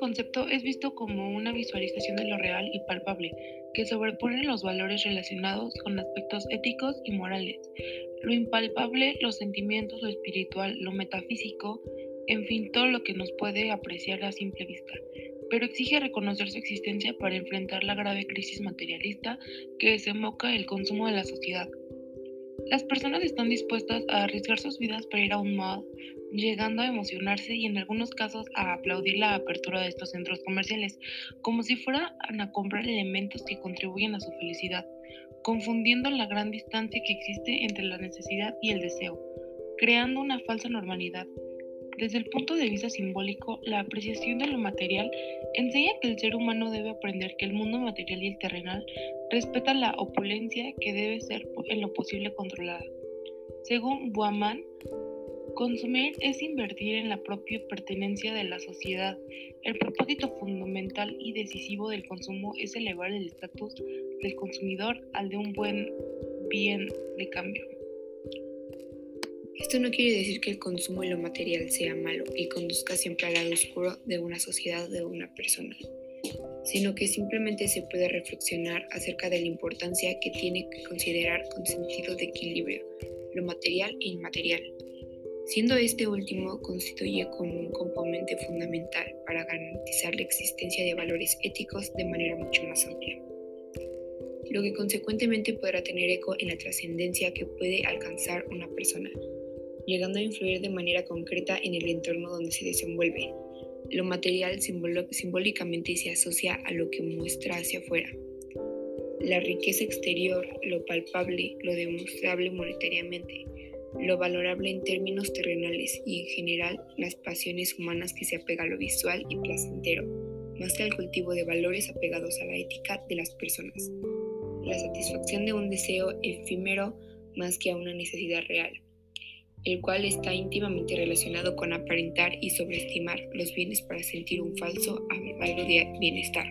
concepto es visto como una visualización de lo real y palpable, que sobrepone los valores relacionados con aspectos éticos y morales, lo impalpable, los sentimientos, lo espiritual, lo metafísico, en fin, todo lo que nos puede apreciar a simple vista, pero exige reconocer su existencia para enfrentar la grave crisis materialista que desemboca el consumo de la sociedad. Las personas están dispuestas a arriesgar sus vidas para ir a un mall, llegando a emocionarse y en algunos casos a aplaudir la apertura de estos centros comerciales, como si fueran a comprar elementos que contribuyen a su felicidad, confundiendo la gran distancia que existe entre la necesidad y el deseo, creando una falsa normalidad. Desde el punto de vista simbólico, la apreciación de lo material enseña que el ser humano debe aprender que el mundo material y el terrenal respeta la opulencia que debe ser en lo posible controlada. Según Buaman, consumir es invertir en la propia pertenencia de la sociedad. El propósito fundamental y decisivo del consumo es elevar el estatus del consumidor al de un buen bien de cambio. Esto no quiere decir que el consumo y lo material sea malo y conduzca siempre al lado oscuro de una sociedad o de una persona, sino que simplemente se puede reflexionar acerca de la importancia que tiene que considerar con sentido de equilibrio lo material e inmaterial, siendo este último constituye como un componente fundamental para garantizar la existencia de valores éticos de manera mucho más amplia lo que consecuentemente podrá tener eco en la trascendencia que puede alcanzar una persona, llegando a influir de manera concreta en el entorno donde se desenvuelve. Lo material simbólicamente se asocia a lo que muestra hacia afuera. La riqueza exterior, lo palpable, lo demostrable monetariamente, lo valorable en términos terrenales y en general las pasiones humanas que se apega a lo visual y placentero, más que al cultivo de valores apegados a la ética de las personas. La satisfacción de un deseo efímero más que a una necesidad real el cual está íntimamente relacionado con aparentar y sobreestimar los bienes para sentir un falso algo de bienestar.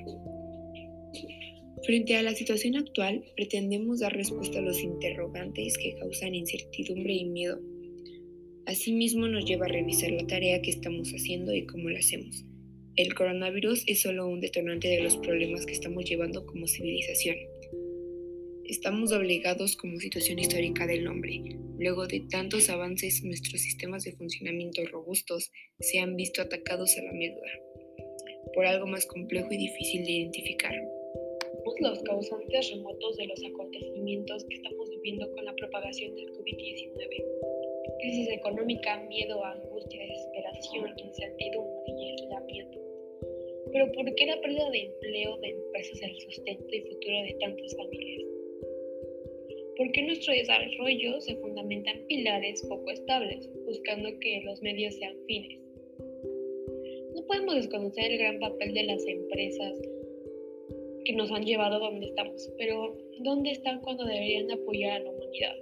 Frente a la situación actual, pretendemos dar respuesta a los interrogantes que causan incertidumbre y miedo. Asimismo, nos lleva a revisar la tarea que estamos haciendo y cómo la hacemos. El coronavirus es solo un detonante de los problemas que estamos llevando como civilización. Estamos obligados como situación histórica del hombre. Luego de tantos avances, nuestros sistemas de funcionamiento robustos se han visto atacados a la médula por algo más complejo y difícil de identificar. Los causantes remotos de los acontecimientos que estamos viviendo con la propagación del COVID-19. Crisis económica, miedo, angustia, desesperación, incertidumbre y aislamiento. Pero ¿por qué la pérdida de empleo de empresas el sustento y futuro de tantas familias? Porque nuestro desarrollo se fundamenta en pilares poco estables, buscando que los medios sean fines. No podemos desconocer el gran papel de las empresas que nos han llevado a donde estamos, pero ¿dónde están cuando deberían apoyar a la humanidad?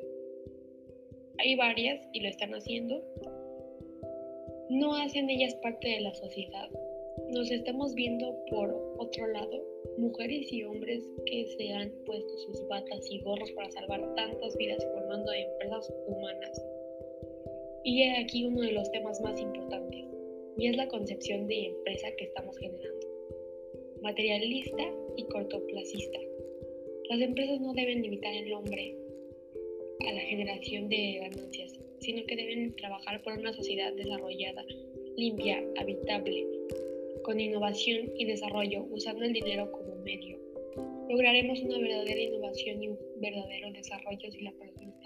Hay varias y lo están haciendo. No hacen ellas parte de la sociedad. Nos estamos viendo por otro lado mujeres y hombres que se han puesto sus batas y gorros para salvar tantas vidas formando empresas humanas. Y he aquí uno de los temas más importantes, y es la concepción de empresa que estamos generando. Materialista y cortoplacista. Las empresas no deben limitar el hombre a la generación de ganancias, sino que deben trabajar por una sociedad desarrollada, limpia, habitable, con innovación y desarrollo, usando el dinero como medio. Lograremos una verdadera innovación y un verdadero desarrollo si la persona